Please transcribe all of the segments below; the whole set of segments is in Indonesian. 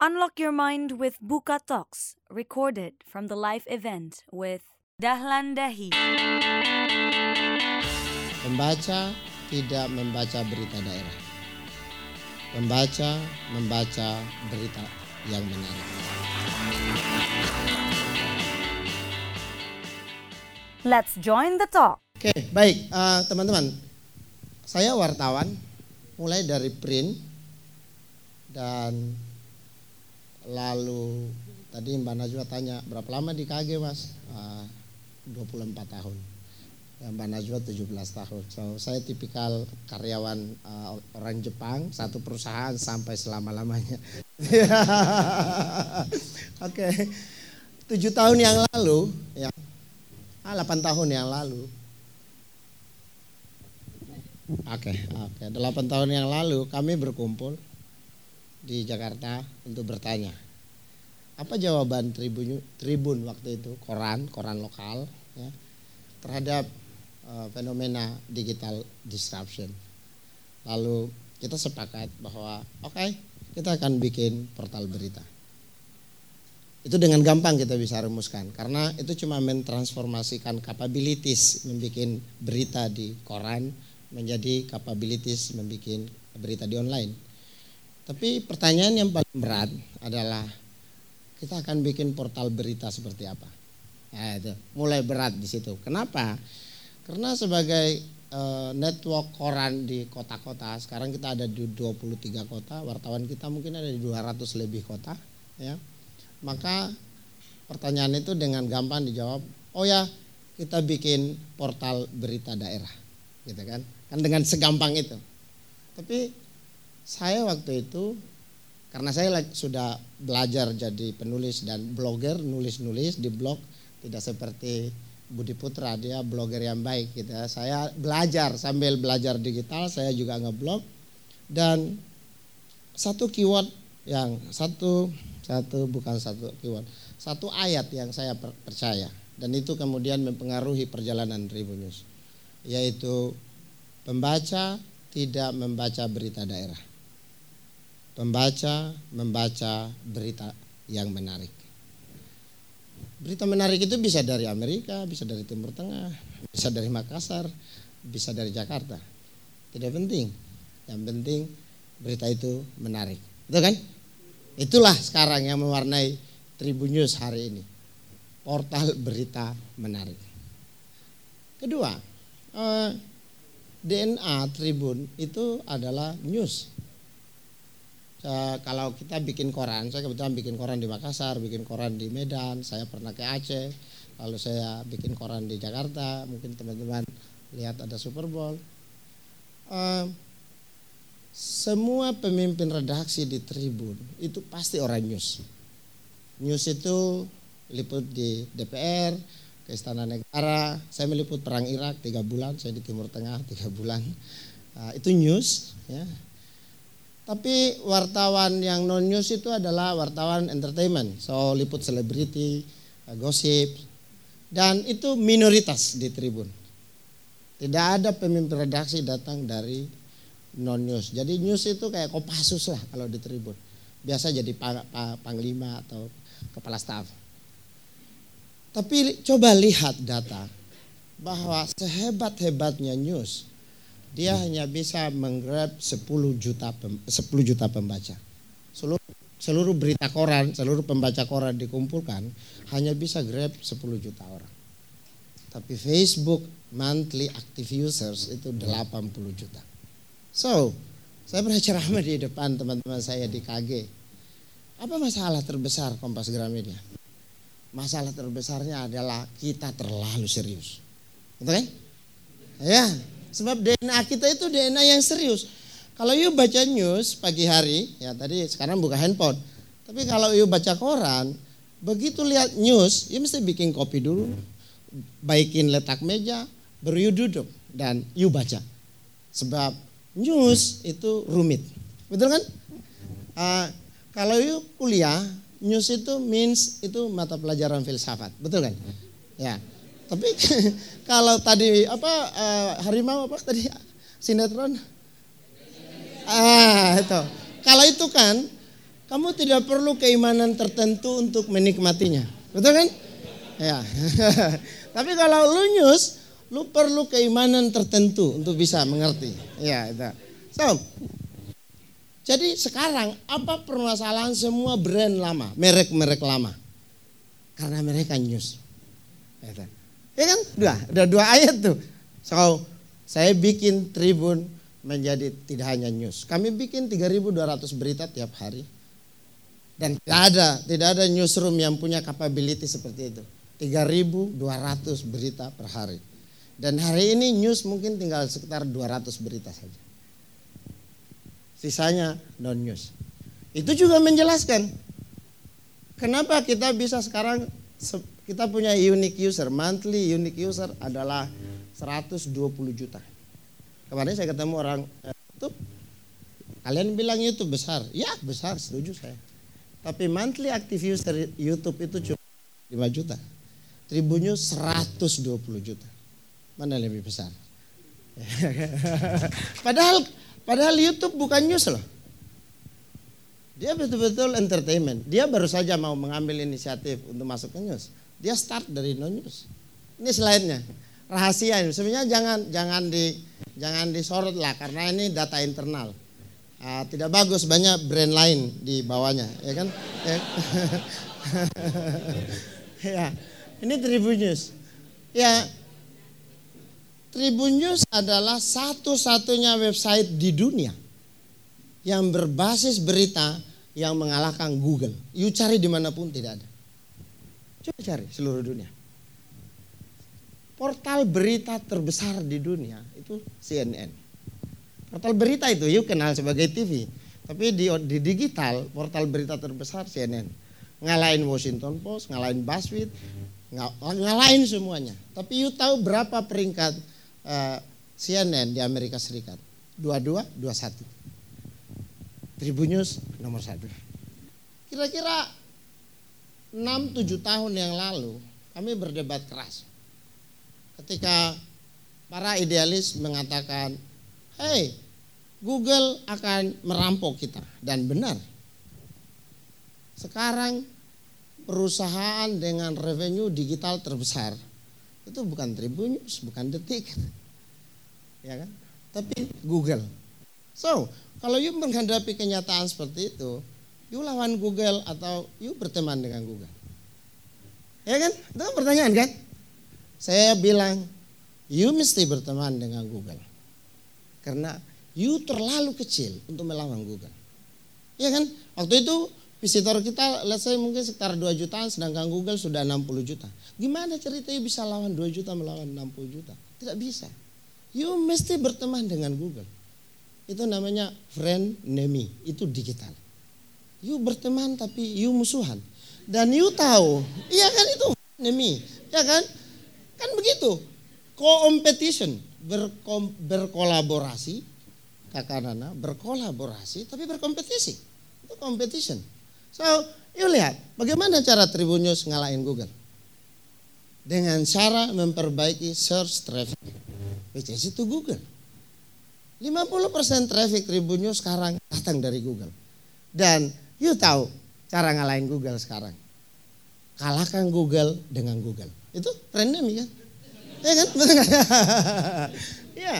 Unlock your mind with Buka Talks, recorded from the live event with Dahlan Dahi. Pembaca tidak membaca berita daerah. Pembaca membaca berita yang menarik. Let's join the talk. Oke, baik uh, teman-teman. Saya wartawan, mulai dari print dan lalu tadi Mbak Najwa tanya berapa lama di KG mas? Uh, 24 tahun. Ya, Mbak Najwa 17 tahun. So saya tipikal karyawan uh, orang Jepang, satu perusahaan sampai selama-lamanya. Oke. Okay. Tujuh tahun yang lalu, ya, ah, 8 tahun yang lalu. Oke, okay, oke. Okay. 8 tahun yang lalu kami berkumpul di Jakarta untuk bertanya. Apa jawaban Tribun, Tribun waktu itu, koran, koran lokal ya, terhadap uh, fenomena digital disruption. Lalu kita sepakat bahwa oke, okay, kita akan bikin portal berita. Itu dengan gampang kita bisa rumuskan karena itu cuma mentransformasikan capabilities membuat berita di koran menjadi capabilities membuat berita di online tapi pertanyaan yang paling berat adalah kita akan bikin portal berita seperti apa? Nah, itu mulai berat di situ. Kenapa? Karena sebagai uh, network koran di kota-kota, sekarang kita ada di 23 kota, wartawan kita mungkin ada di 200 lebih kota, ya. Maka pertanyaan itu dengan gampang dijawab, oh ya, kita bikin portal berita daerah, gitu kan? Kan dengan segampang itu. Tapi saya waktu itu karena saya sudah belajar jadi penulis dan blogger, nulis-nulis di blog tidak seperti Budi Putra dia blogger yang baik gitu ya. Saya belajar sambil belajar digital, saya juga ngeblog. Dan satu keyword yang satu satu bukan satu keyword, satu ayat yang saya percaya. Dan itu kemudian mempengaruhi perjalanan Tribunnews yaitu pembaca tidak membaca berita daerah Pembaca membaca berita yang menarik. Berita menarik itu bisa dari Amerika, bisa dari Timur Tengah, bisa dari Makassar, bisa dari Jakarta. Tidak penting. Yang penting berita itu menarik. Itu kan? Itulah sekarang yang mewarnai Tribun News hari ini. Portal berita menarik. Kedua, eh, DNA Tribun itu adalah news kalau kita bikin koran, saya kebetulan bikin koran di Makassar, bikin koran di Medan, saya pernah ke Aceh, lalu saya bikin koran di Jakarta, mungkin teman-teman lihat ada Super Bowl. Uh, semua pemimpin redaksi di Tribun itu pasti orang news. News itu liput di DPR, ke Istana Negara. Saya meliput perang Irak tiga bulan, saya di Timur Tengah tiga bulan. Uh, itu news, ya tapi wartawan yang non news itu adalah wartawan entertainment, so liput selebriti, gosip, dan itu minoritas di Tribun. Tidak ada pemimpin redaksi datang dari non news. Jadi news itu kayak Kopassus lah kalau di Tribun. Biasa jadi panglima atau kepala staf. Tapi coba lihat data bahwa sehebat-hebatnya news, dia hanya bisa menggrab 10 juta 10 juta pembaca. Seluruh seluruh berita koran, seluruh pembaca koran dikumpulkan hanya bisa grab 10 juta orang. Tapi Facebook monthly active users itu 80 juta. So, saya pernah ceramah di depan teman-teman saya di KG. Apa masalah terbesar Kompas Gramedia? Masalah terbesarnya adalah kita terlalu serius. Betul kan? Ya, Sebab DNA kita itu DNA yang serius. Kalau you baca news pagi hari, ya tadi sekarang buka handphone. Tapi kalau you baca koran, begitu lihat news, you mesti bikin kopi dulu, baikin letak meja, baru you duduk dan you baca. Sebab news itu rumit, betul kan? Uh, kalau you kuliah, news itu means itu mata pelajaran filsafat, betul kan? Ya, tapi kalau tadi apa uh, harimau apa tadi sinetron? Ah, itu. Kalau itu kan kamu tidak perlu keimanan tertentu untuk menikmatinya. Betul kan? Ya. Tapi kalau lu news, lu perlu keimanan tertentu untuk bisa mengerti. Ya, itu. So, jadi sekarang apa permasalahan semua brand lama, merek-merek lama? Karena mereka news. Ya kan? Dua, ada dua ayat tuh. So, saya bikin Tribun menjadi tidak hanya news. Kami bikin 3.200 berita tiap hari. Dan tidak ada, tidak ada newsroom yang punya capability seperti itu. 3.200 berita per hari. Dan hari ini news mungkin tinggal sekitar 200 berita saja. Sisanya non news. Itu juga menjelaskan kenapa kita bisa sekarang kita punya unique user, monthly unique user adalah 120 juta. Kemarin saya ketemu orang eh, YouTube, kalian bilang YouTube besar, ya besar, setuju saya. Tapi monthly active user YouTube itu cuma 5 juta. Tribunnya 120 juta. Mana lebih besar? padahal padahal YouTube bukan news loh. Dia betul-betul entertainment. Dia baru saja mau mengambil inisiatif untuk masuk ke news. Dia start dari non news. Ini slide-nya. Rahasia ini. Sebenarnya jangan jangan di jangan disorot lah karena ini data internal uh, tidak bagus banyak brand lain di bawahnya ya kan ya, ya. ini Tribun News ya Tribun News adalah satu-satunya website di dunia yang berbasis berita yang mengalahkan Google. You cari di mana pun tidak ada. Coba cari seluruh dunia. Portal berita terbesar di dunia itu CNN. Portal berita itu yuk kenal sebagai TV. Tapi di, di digital portal berita terbesar CNN. Ngalahin Washington Post, ngalahin BuzzFeed, ngalahin semuanya. Tapi yuk tahu berapa peringkat uh, eh, CNN di Amerika Serikat? Dua dua, dua satu. Tribun News nomor satu. Kira-kira 6-7 tahun yang lalu kami berdebat keras. Ketika para idealis mengatakan Hei, Google akan merampok kita. Dan benar. Sekarang perusahaan dengan revenue digital terbesar itu bukan Tribunnews, bukan Detik. Ya kan? Tapi Google. So, kalau you menghadapi kenyataan seperti itu, you lawan Google atau you berteman dengan Google. Ya kan? Itu kan pertanyaan kan? Saya bilang, you mesti berteman dengan Google. Karena you terlalu kecil untuk melawan Google. Iya kan? Waktu itu visitor kita let's say mungkin sekitar 2 jutaan sedangkan Google sudah 60 juta. Gimana ceritanya bisa lawan 2 juta melawan 60 juta? Tidak bisa. You mesti berteman dengan Google. Itu namanya friend name, itu digital. You berteman tapi you musuhan. Dan you tahu, iya kan itu name, ya kan? Kan begitu. Co-competition berkom, berkolaborasi, kakak Nana berkolaborasi tapi berkompetisi. Itu competition. So, yuk lihat bagaimana cara Tribun News ngalahin Google. Dengan cara memperbaiki search traffic. Which is itu Google. 50% traffic Tribun sekarang datang dari Google. Dan yuk tahu cara ngalahin Google sekarang. Kalahkan Google dengan Google. Itu pandemi kan? Ya kan? ya.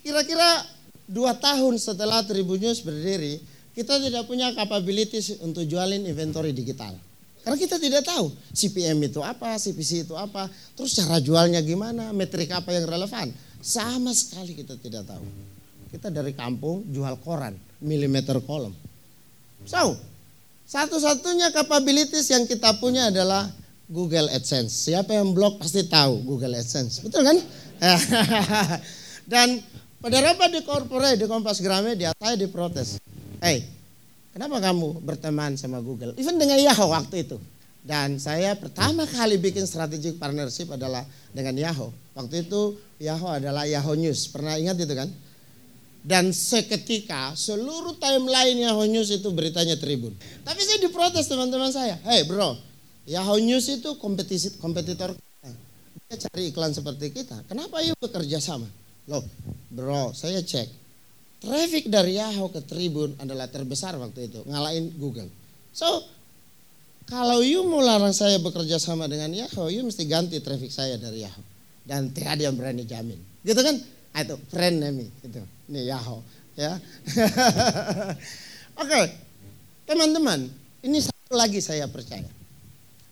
Kira-kira dua tahun setelah Tribun News berdiri, kita tidak punya capabilities untuk jualin inventory digital. Karena kita tidak tahu CPM itu apa, CPC itu apa, terus cara jualnya gimana, metrik apa yang relevan. Sama sekali kita tidak tahu. Kita dari kampung jual koran, milimeter kolom. So, satu-satunya capabilities yang kita punya adalah Google AdSense. Siapa yang blog pasti tahu Google AdSense. Betul kan? Dan pada rapat di corporate di Kompas Gramedia saya diprotes. Hei, kenapa kamu berteman sama Google? Even dengan Yahoo waktu itu. Dan saya pertama kali bikin strategic partnership adalah dengan Yahoo. Waktu itu Yahoo adalah Yahoo News. Pernah ingat itu kan? Dan seketika seluruh timeline Yahoo News itu beritanya Tribun. Tapi saya diprotes teman-teman saya. Hei bro, Yahoo News itu kompetisi, kompetitor kita. Dia cari iklan seperti kita. Kenapa yuk bekerja sama? Loh, bro, saya cek. traffic dari Yahoo ke Tribun adalah terbesar waktu itu, ngalahin Google. So, kalau you mau larang saya bekerja sama dengan Yahoo, you mesti ganti traffic saya dari Yahoo. Dan tidak ada yang berani jamin. Gitu kan? Ah, itu friend name itu. Ini Yahoo, ya. Oke. Okay. Teman-teman, ini satu lagi saya percaya.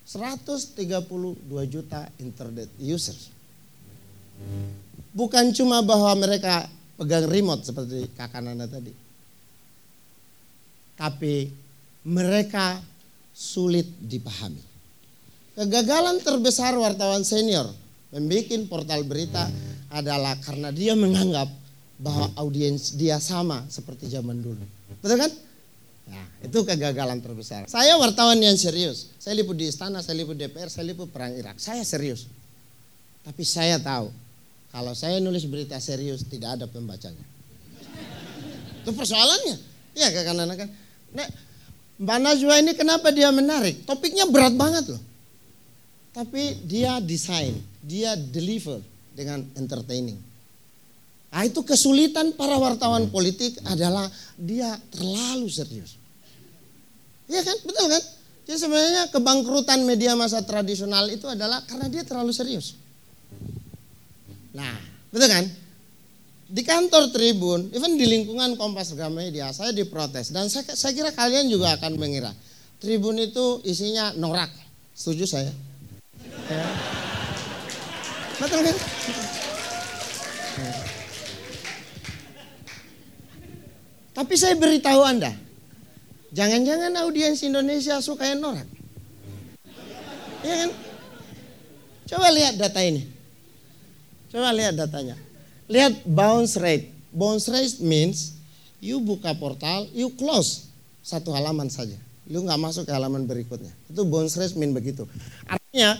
132 juta internet users. Bukan cuma bahwa mereka pegang remote seperti kakak Nana tadi. Tapi mereka sulit dipahami. Kegagalan terbesar wartawan senior membuat portal berita adalah karena dia menganggap bahwa audiens dia sama seperti zaman dulu. Betul kan? Nah, itu kegagalan terbesar. Saya wartawan yang serius. Saya liput di istana, saya liput DPR, saya liput perang Irak. Saya serius. Tapi saya tahu kalau saya nulis berita serius tidak ada pembacanya. Itu persoalannya. Iya anak kan. Nah, Mbak Najwa ini kenapa dia menarik? Topiknya berat banget loh. Tapi dia desain, dia deliver dengan entertaining. Nah itu kesulitan para wartawan politik adalah dia terlalu serius. Iya kan, betul kan? Jadi sebenarnya kebangkrutan media masa tradisional itu adalah karena dia terlalu serius. Nah, betul kan? Di kantor Tribun, even di lingkungan Kompas Gramedia, saya diprotes dan saya, saya kira kalian juga akan mengira Tribun itu isinya norak. Setuju saya? Ya. Betul kan? Tapi saya beritahu Anda, jangan-jangan audiens Indonesia suka yang norak. Iya kan? Coba lihat data ini. Coba lihat datanya. Lihat bounce rate. Bounce rate means you buka portal, you close satu halaman saja. Lu nggak masuk ke halaman berikutnya. Itu bounce rate mean begitu. Artinya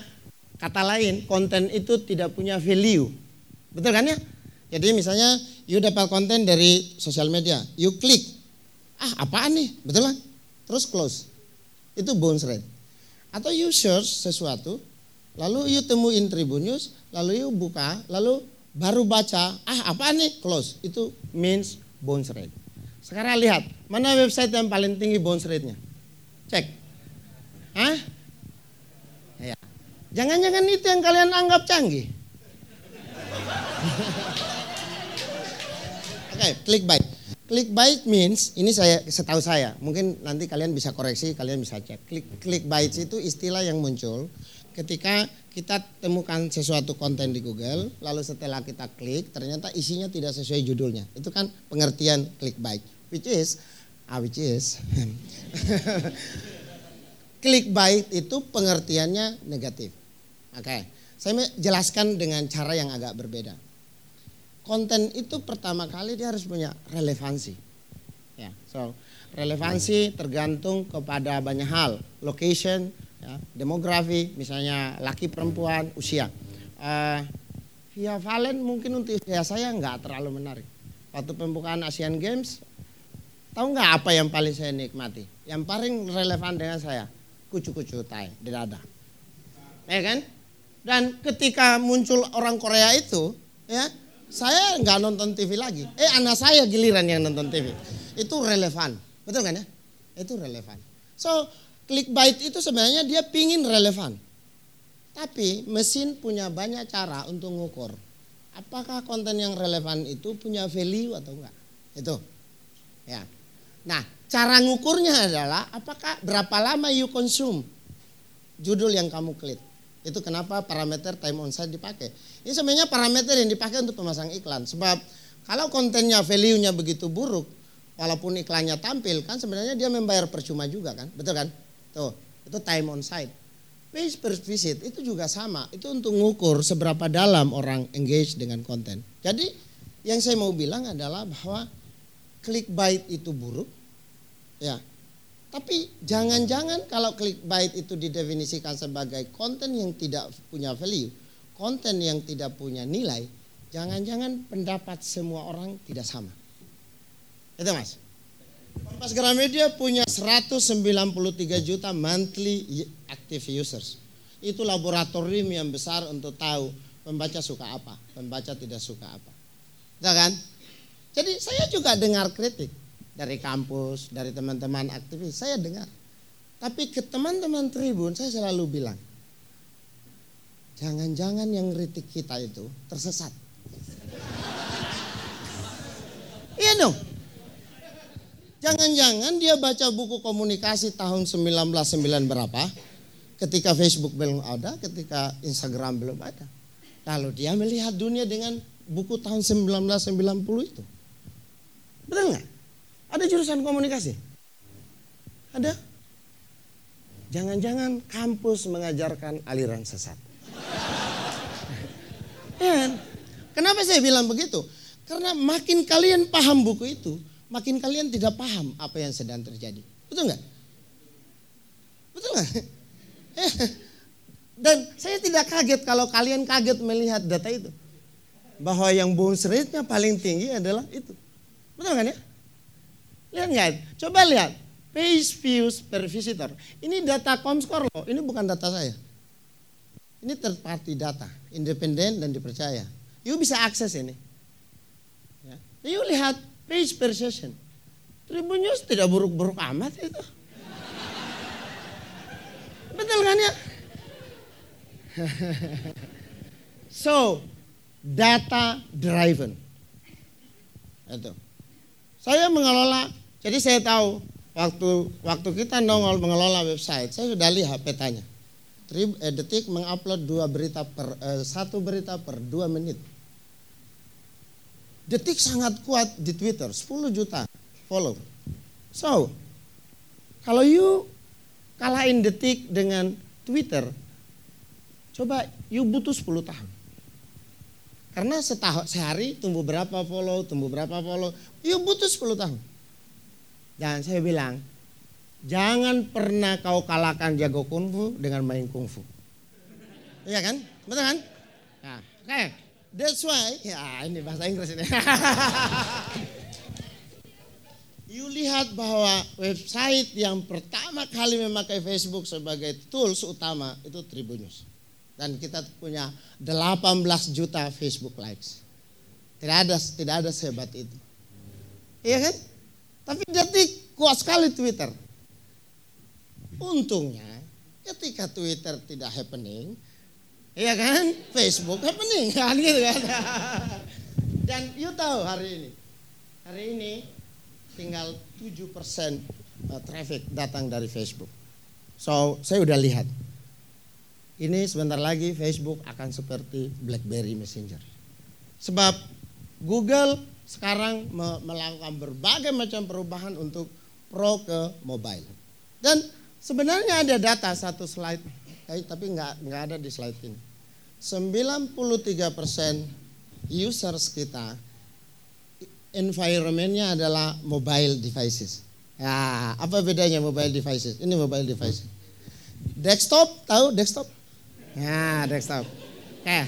kata lain konten itu tidak punya value. Betul kan ya? Jadi misalnya you dapat konten dari sosial media, you klik, ah apaan nih, betul kan? Terus close, itu bounce rate. Atau you search sesuatu, lalu you temuin Tribun News, lalu you buka, lalu baru baca, ah apaan nih, close. Itu means bounce rate. Sekarang lihat, mana website yang paling tinggi bounce rate-nya? Cek. Hah? Ya. Jangan-jangan itu yang kalian anggap canggih. okay, clickbait. Clickbait means ini saya setahu saya, mungkin nanti kalian bisa koreksi, kalian bisa cek. Click clickbait itu istilah yang muncul ketika kita temukan sesuatu konten di Google, lalu setelah kita klik ternyata isinya tidak sesuai judulnya. Itu kan pengertian clickbait, which is ah which is clickbait itu pengertiannya negatif. Oke, okay. saya jelaskan dengan cara yang agak berbeda konten itu pertama kali dia harus punya relevansi. Ya, so relevansi tergantung kepada banyak hal, location, ya, demografi, misalnya laki perempuan, usia. Uh, via Valen mungkin untuk usia saya nggak terlalu menarik. Waktu pembukaan Asian Games, tahu nggak apa yang paling saya nikmati? Yang paling relevan dengan saya, kucu-kucu tai di dada. Ya kan? Dan ketika muncul orang Korea itu, ya saya nggak nonton TV lagi. Eh anak saya giliran yang nonton TV. Itu relevan. Betul kan ya? Itu relevan. So clickbait itu sebenarnya dia pingin relevan. Tapi mesin punya banyak cara untuk ngukur. Apakah konten yang relevan itu punya value atau enggak? Itu. Ya. Nah, cara ngukurnya adalah apakah berapa lama you consume judul yang kamu klik. Itu kenapa parameter time on site dipakai. Ini sebenarnya parameter yang dipakai untuk pemasang iklan. Sebab kalau kontennya value-nya begitu buruk, walaupun iklannya tampil kan sebenarnya dia membayar percuma juga kan. Betul kan? Tuh, itu time on site. Page per visit itu juga sama. Itu untuk mengukur seberapa dalam orang engage dengan konten. Jadi yang saya mau bilang adalah bahwa clickbait itu buruk. Ya, tapi jangan-jangan kalau clickbait itu didefinisikan sebagai konten yang tidak punya value, konten yang tidak punya nilai, jangan-jangan pendapat semua orang tidak sama. Itu mas. Kompas Gramedia punya 193 juta monthly active users. Itu laboratorium yang besar untuk tahu pembaca suka apa, pembaca tidak suka apa. Tidak kan? Jadi saya juga dengar kritik dari kampus, dari teman-teman aktivis, saya dengar. Tapi ke teman-teman Tribun saya selalu bilang, jangan-jangan yang kritik kita itu tersesat. iya dong. Jangan-jangan dia baca buku komunikasi tahun 1909 berapa, ketika Facebook belum ada, ketika Instagram belum ada. Lalu dia melihat dunia dengan buku tahun 1990 itu. Betul nggak? Ada jurusan komunikasi? Ada? Jangan-jangan kampus mengajarkan aliran sesat. ya, kenapa saya bilang begitu? Karena makin kalian paham buku itu, makin kalian tidak paham apa yang sedang terjadi. Betul nggak? Betul nggak? Dan saya tidak kaget kalau kalian kaget melihat data itu. Bahwa yang bounce rate-nya paling tinggi adalah itu. Betul kan ya? Lihat nggak? Coba lihat. Page views per visitor. Ini data Comscore loh, ini bukan data saya. Ini third party data, independen dan dipercaya. You bisa akses ini. Ya. You lihat page per session. Tribun News tidak buruk-buruk amat itu. Betul kan ya? so, data driven. Itu. Saya mengelola, jadi saya tahu waktu waktu kita nongol mengelola website, saya sudah lihat petanya. Eh, detik mengupload dua berita per eh, satu berita per dua menit. Detik sangat kuat di Twitter, 10 juta follow. So, kalau you kalahin detik dengan Twitter, coba you butuh 10 tahun. Karena setahun sehari tumbuh berapa follow, tumbuh berapa follow, you butuh 10 tahun. Dan saya bilang, jangan pernah kau kalahkan jago kungfu dengan main kungfu. Iya kan? Betul kan? Nah, oke. Okay. That's why, ya ini bahasa Inggris ini. you lihat bahwa website yang pertama kali memakai Facebook sebagai tools utama itu Tribunnews. Dan kita punya 18 juta Facebook likes. Tidak ada tidak ada sehebat itu. Iya kan? Tapi detik kuat sekali Twitter. Untungnya ketika Twitter tidak happening, iya kan? Facebook happening kan gitu kan. Dan you tahu hari ini. Hari ini tinggal 7% uh, traffic datang dari Facebook. So, saya udah lihat. Ini sebentar lagi Facebook akan seperti BlackBerry Messenger. Sebab Google sekarang melakukan berbagai macam perubahan untuk pro ke mobile. Dan sebenarnya ada data satu slide, tapi nggak nggak ada di slide ini. 93% users kita environmentnya adalah mobile devices. Ya, apa bedanya mobile devices? Ini mobile devices. Desktop, tahu desktop? Ya, desktop. Eh,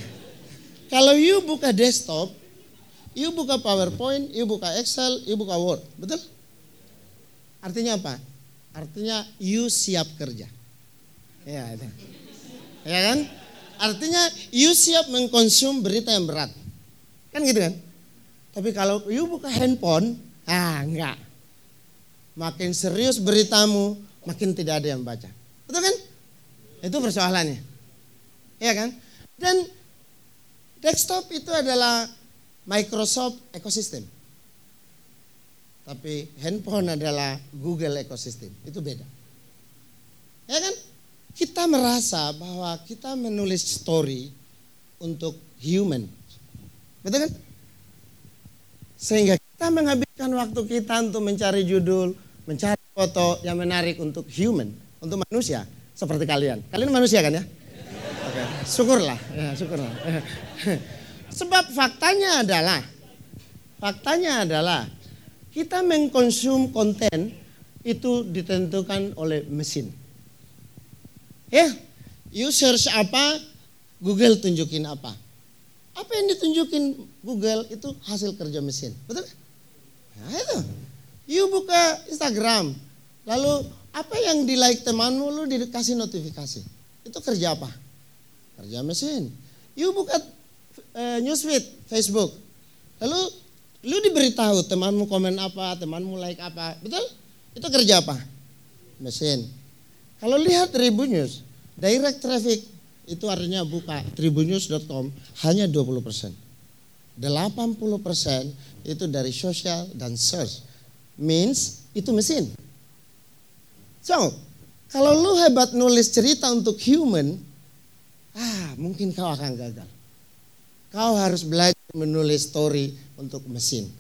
kalau you buka desktop, you buka PowerPoint, you buka Excel, you buka Word, betul? Artinya apa? Artinya you siap kerja. Ya, itu. Ya kan? Artinya you siap mengkonsum berita yang berat. Kan gitu kan? Tapi kalau you buka handphone, ah enggak. Makin serius beritamu, makin tidak ada yang baca. Betul kan? Itu persoalannya. Iya kan? Dan desktop itu adalah Microsoft ekosistem. Tapi handphone adalah Google ekosistem. Itu beda. Ya kan? Kita merasa bahwa kita menulis story untuk human. Betul kan? Sehingga kita menghabiskan waktu kita untuk mencari judul, mencari foto yang menarik untuk human, untuk manusia seperti kalian. Kalian manusia kan ya? Oke, syukurlah, ya, syukurlah. Sebab faktanya adalah, faktanya adalah kita mengkonsum konten itu ditentukan oleh mesin. Ya, you search apa, Google tunjukin apa. Apa yang ditunjukin Google itu hasil kerja mesin. Betul? Nah itu. You buka Instagram. Lalu apa yang di like temanmu lu dikasih notifikasi. Itu kerja apa? Kerja mesin. You buka uh, newsfeed Facebook. Lalu Lu diberitahu temanmu komen apa, temanmu like apa, betul? Itu kerja apa? Mesin. Kalau lihat Tribun News, direct traffic itu artinya buka tribunnews.com hanya 20 persen. 80 persen itu dari sosial dan search. Means itu mesin. So, kalau lu hebat nulis cerita untuk human, ah mungkin kau akan gagal. Kau harus belajar menulis story untuk mesin.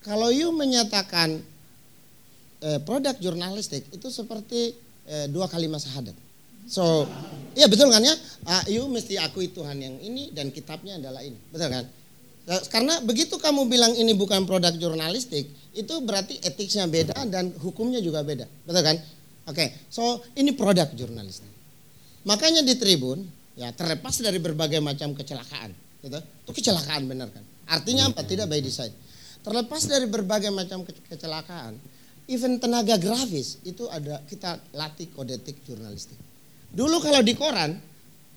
Kalau you menyatakan eh, produk jurnalistik itu seperti eh, dua kalimat syahadat. So, iya betul kan ya? Ah, you mesti akui Tuhan yang ini dan kitabnya adalah ini. Betul kan? Nah, karena begitu kamu bilang ini bukan produk jurnalistik, itu berarti etiknya beda dan hukumnya juga beda. Betul kan? Oke, okay, so ini produk jurnalistik. Makanya di Tribun, ya terlepas dari berbagai macam kecelakaan, gitu. Itu kecelakaan benar kan? Artinya apa? Tidak by design. Terlepas dari berbagai macam kecelakaan, even tenaga grafis itu ada kita latih kodetik jurnalistik. Dulu kalau di koran,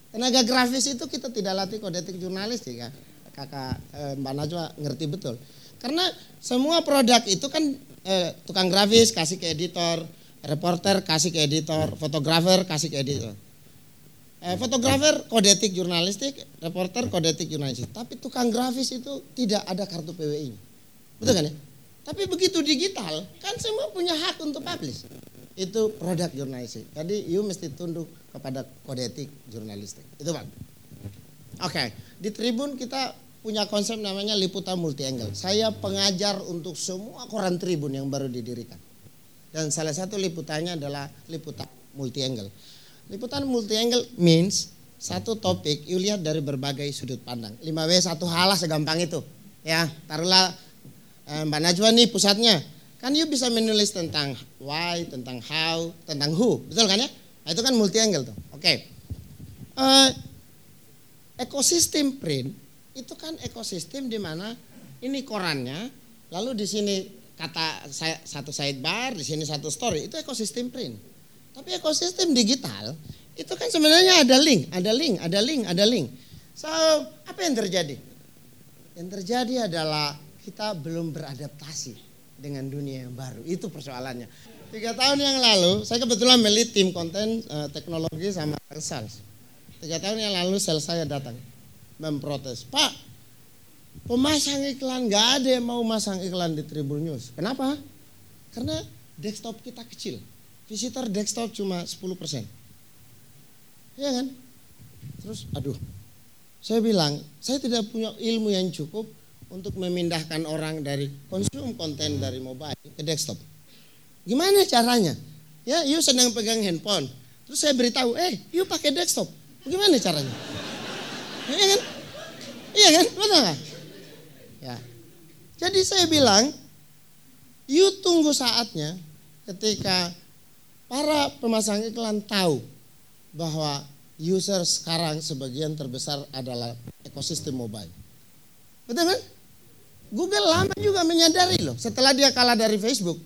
tenaga grafis itu kita tidak latih kodetik jurnalistik ya. Kakak eh, Mbak Najwa ngerti betul. Karena semua produk itu kan eh, tukang grafis kasih ke editor, reporter kasih ke editor, fotografer kasih ke editor. Eh, fotografer kodetik jurnalistik, reporter kodetik jurnalistik. Tapi tukang grafis itu tidak ada kartu PWI-nya. Betul kan ya? Tapi begitu digital, kan semua punya hak untuk publish itu produk jurnalistik. Jadi you mesti tunduk kepada kode etik jurnalistik. Itu Bang. Oke, okay. di Tribun kita punya konsep namanya liputan multi angle. Saya pengajar untuk semua koran Tribun yang baru didirikan. Dan salah satu liputannya adalah liputan multi angle. Liputan multi angle means satu topik you lihat dari berbagai sudut pandang. 5W satu halah segampang itu. Ya, taruhlah eh, Mbak Najwa nih pusatnya Kan you bisa menulis tentang why, tentang how, tentang who. Betul kan ya? Nah, itu kan multi angle tuh. Oke. Okay. Uh, eh, ekosistem print itu kan ekosistem di mana ini korannya, lalu di sini kata saya, satu sidebar, di sini satu story, itu ekosistem print. Tapi ekosistem digital itu kan sebenarnya ada link, ada link, ada link, ada link. So, apa yang terjadi? Yang terjadi adalah kita belum beradaptasi dengan dunia yang baru. Itu persoalannya. Tiga tahun yang lalu, saya kebetulan melit tim konten uh, teknologi sama sales. Tiga tahun yang lalu sales saya datang memprotes, Pak, pemasang iklan nggak ada yang mau masang iklan di Tribun News. Kenapa? Karena desktop kita kecil. Visitor desktop cuma 10 persen. Iya kan? Terus, aduh, saya bilang, saya tidak punya ilmu yang cukup untuk memindahkan orang dari konsum konten dari mobile ke desktop. Gimana caranya? Ya, you sedang pegang handphone. Terus saya beritahu, eh, you pakai desktop. Gimana caranya? Iya kan? Iya kan? Betul gak? Ya. Jadi saya bilang, you tunggu saatnya ketika para pemasang iklan tahu bahwa user sekarang sebagian terbesar adalah ekosistem mobile. Betul kan? Google lama juga menyadari loh. Setelah dia kalah dari Facebook,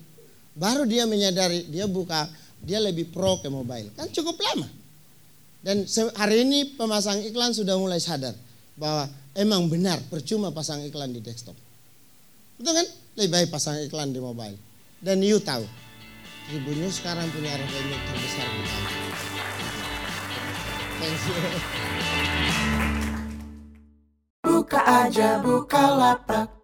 baru dia menyadari dia buka dia lebih pro ke mobile. Kan cukup lama. Dan hari ini pemasang iklan sudah mulai sadar bahwa emang benar percuma pasang iklan di desktop. Betul kan? Lebih baik pasang iklan di mobile. Dan you tahu, Tribun sekarang punya revenue terbesar di Thank you. Buka aja, buka lapak